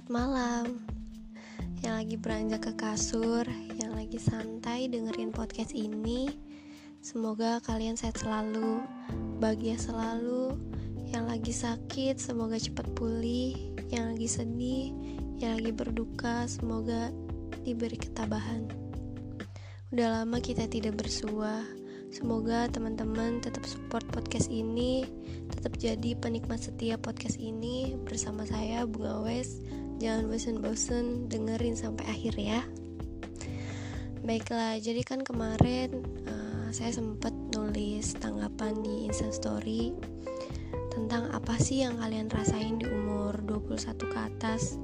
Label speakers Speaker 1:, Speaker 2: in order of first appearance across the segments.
Speaker 1: Selamat malam. Yang lagi beranjak ke kasur Yang lagi santai dengerin podcast ini Semoga kalian sehat selalu Bahagia selalu. Yang lagi sakit semoga cepat pulih. Yang lagi sedih Yang lagi berduka Semoga diberi ketabahan. Udah lama kita tidak bersua Semoga teman-teman tetap support podcast ini, tetap jadi penikmat setia podcast ini bersama saya Bunga Wes. Jangan bosen-bosen dengerin sampai akhir ya. Baiklah, jadi kan kemarin uh, saya sempat nulis tanggapan di Instastory tentang apa sih yang kalian rasain di umur 21 ke atas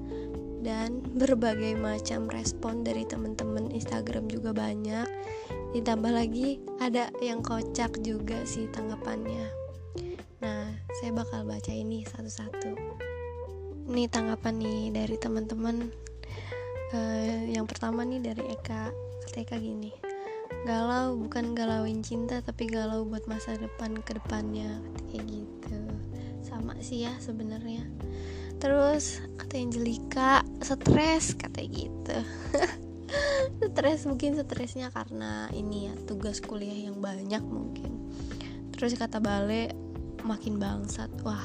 Speaker 1: dan berbagai macam respon dari teman-teman Instagram juga banyak ditambah lagi ada yang kocak juga sih tanggapannya. Nah saya bakal baca ini satu-satu. Ini tanggapan nih dari teman-teman uh, yang pertama nih dari Eka. Kata Eka gini galau bukan galauin cinta tapi galau buat masa depan ke depannya. Kayak gitu. Sama sih ya sebenarnya. Terus kata Angelika stres kata gitu stres mungkin stresnya karena ini ya tugas kuliah yang banyak mungkin. Terus kata Bale makin bangsat. Wah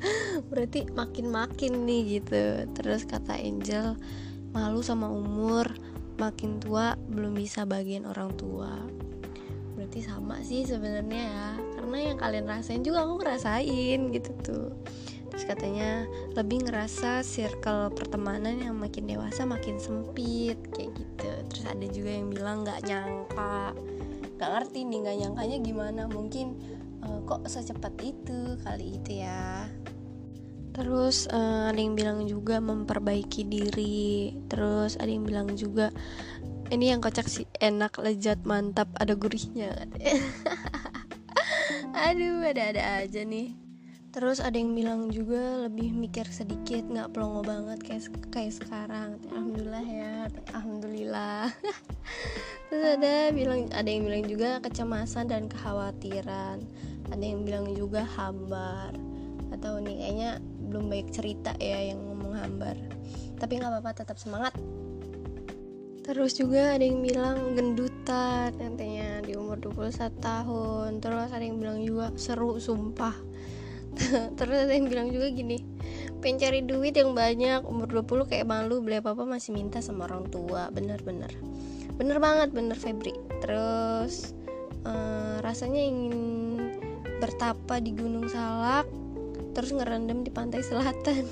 Speaker 1: berarti makin makin nih gitu. Terus kata Angel malu sama umur makin tua belum bisa bagian orang tua. Berarti sama sih sebenarnya ya. Karena yang kalian rasain juga aku ngerasain gitu tuh katanya lebih ngerasa circle pertemanan yang makin dewasa makin sempit kayak gitu. Terus ada juga yang bilang nggak nyangka. Nggak ngerti nih nggak nyangkanya gimana. Mungkin uh, kok secepat itu kali itu ya. Terus uh, ada yang bilang juga memperbaiki diri. Terus ada yang bilang juga ini yang kocak sih enak lezat mantap ada gurihnya. Aduh ada-ada aja nih terus ada yang bilang juga lebih mikir sedikit nggak pelongo banget kayak kayak sekarang. Alhamdulillah ya alhamdulillah. Terus ada bilang ada yang bilang juga kecemasan dan kekhawatiran. Ada yang bilang juga hambar. Atau nih kayaknya belum baik cerita ya yang ngomong hambar. Tapi nggak apa-apa tetap semangat. Terus juga ada yang bilang gendutan nantinya di umur 21 tahun. Terus ada yang bilang juga seru sumpah terus ada yang bilang juga gini pengen cari duit yang banyak umur 20 kayak malu beli apa apa masih minta sama orang tua. Bener-bener bener. Banget bener Febri. Terus uh, rasanya ingin bertapa di Gunung Salak terus ngerendam di pantai selatan.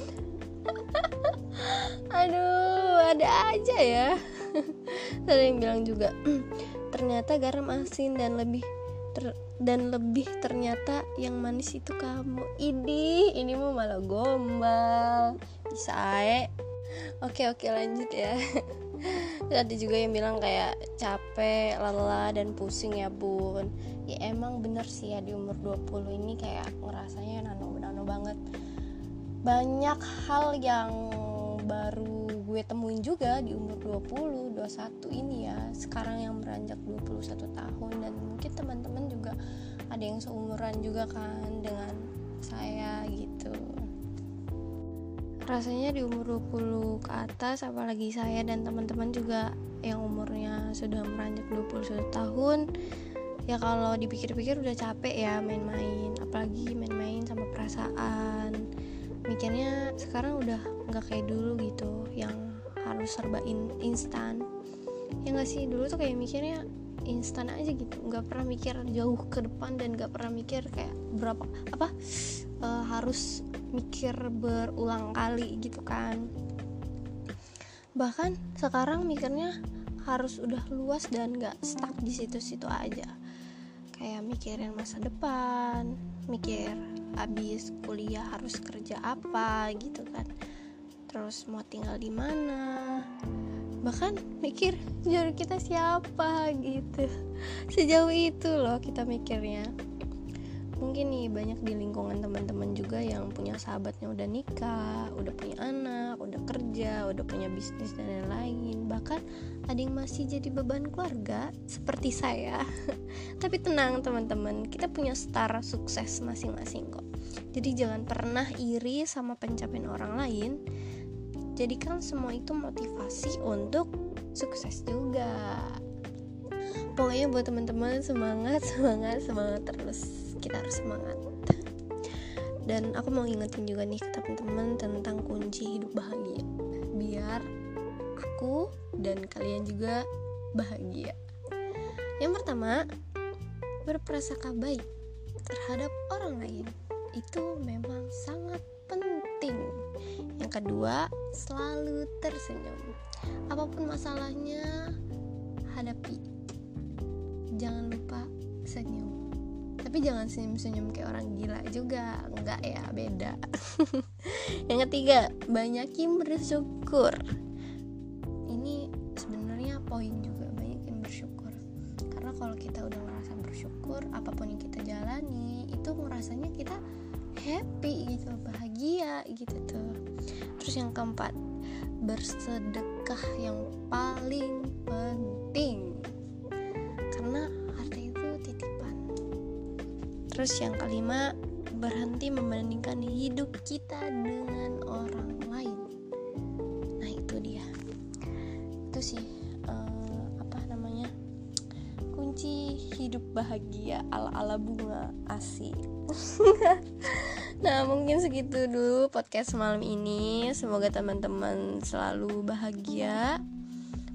Speaker 1: Aduh ada aja ya. Ada yang bilang juga ternyata garam asin dan lebih ter dan lebih ternyata yang manis itu kamu. Ini ini mau malah gombal. Bisa ae. Oke oke lanjut ya. Ada juga yang bilang kayak capek lelah dan pusing ya bun. Ya emang bener sih ya di umur 20 ini kayak ngerasanya nano-nano banget. Banyak hal yang baru gue temuin juga di umur 20, 21 ini ya. Sekarang yang beranjak 21 tahun dan mungkin teman-teman juga ada yang seumuran juga kan dengan saya gitu. Rasanya di umur 20 ke atas apalagi saya dan teman-teman juga yang umurnya sudah meranjak 21 tahun ya kalau dipikir-pikir udah capek ya main-main. Apalagi main-main sama perasaan mikirnya sekarang udah nggak kayak dulu gitu yang harus serba in, instan. Ya nggak sih dulu tuh kayak mikirnya instan aja gitu. Nggak pernah mikir jauh ke depan dan nggak pernah mikir kayak berapa apa uh, harus mikir berulang kali gitu kan. Bahkan sekarang mikirnya harus udah luas dan nggak stuck di situ-situ aja. Kayak mikirin masa depan mikir abis kuliah harus kerja apa gitu kan. Terus mau tinggal di mana? Bahkan mikir jodoh kita siapa? gitu. Sejauh itu loh kita mikirnya. Mungkin nih banyak di lingkungan teman-teman juga yang punya sahabatnya udah nikah, udah punya anak, udah kerja, udah punya bisnis dan lain-lain. Bahkan ada yang masih jadi beban keluarga seperti saya. Tapi tenang teman-teman, kita punya star sukses masing-masing kok. Jadi jangan pernah iri sama pencapaian orang lain. Jadikan semua itu motivasi untuk sukses juga. Pokoknya buat teman-teman semangat semangat semangat terus. Kita harus semangat. Dan aku mau ingetin juga nih ke teman-teman tentang kunci hidup bahagia aku dan kalian juga bahagia. Yang pertama berprasangka baik terhadap orang lain. Itu memang sangat penting. Yang kedua selalu tersenyum. Apa pun masalahnya hadapi. Jangan lupa senyum. Tapi jangan senyum-senyum kayak orang gila juga. Enggak ya beda. Yang ketiga banyakin bersyukur poin juga banyakin bersyukur. Karena kalau kita udah merasa bersyukur apa pun yang kita jalani itu merasanya kita happy gitu bahagia gitu tuh. Terus yang keempat bersedekah yang paling penting. Karena harta itu titipan. Terus yang kelima berhenti membandingkan hidup kita dengan orang hidup bahagia ala ala bunga asik Nah mungkin segitu dulu podcast malam ini. Semoga teman-teman selalu bahagia.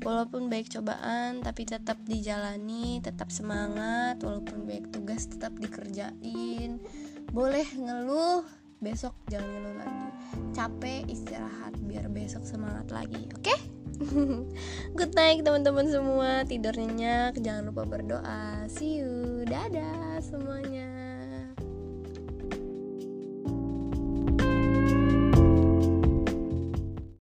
Speaker 1: Walaupun baik cobaan tapi tetap dijalani Tetap semangat. Walaupun baik tugas tetap dikerjain. Boleh ngeluh Besok jangan ngeluh lagi. Capek istirahat biar besok semangat lagi Oke? Okay? Good night teman-teman semua. Tidur nyenyak. Jangan lupa berdoa. See you. Dadah semuanya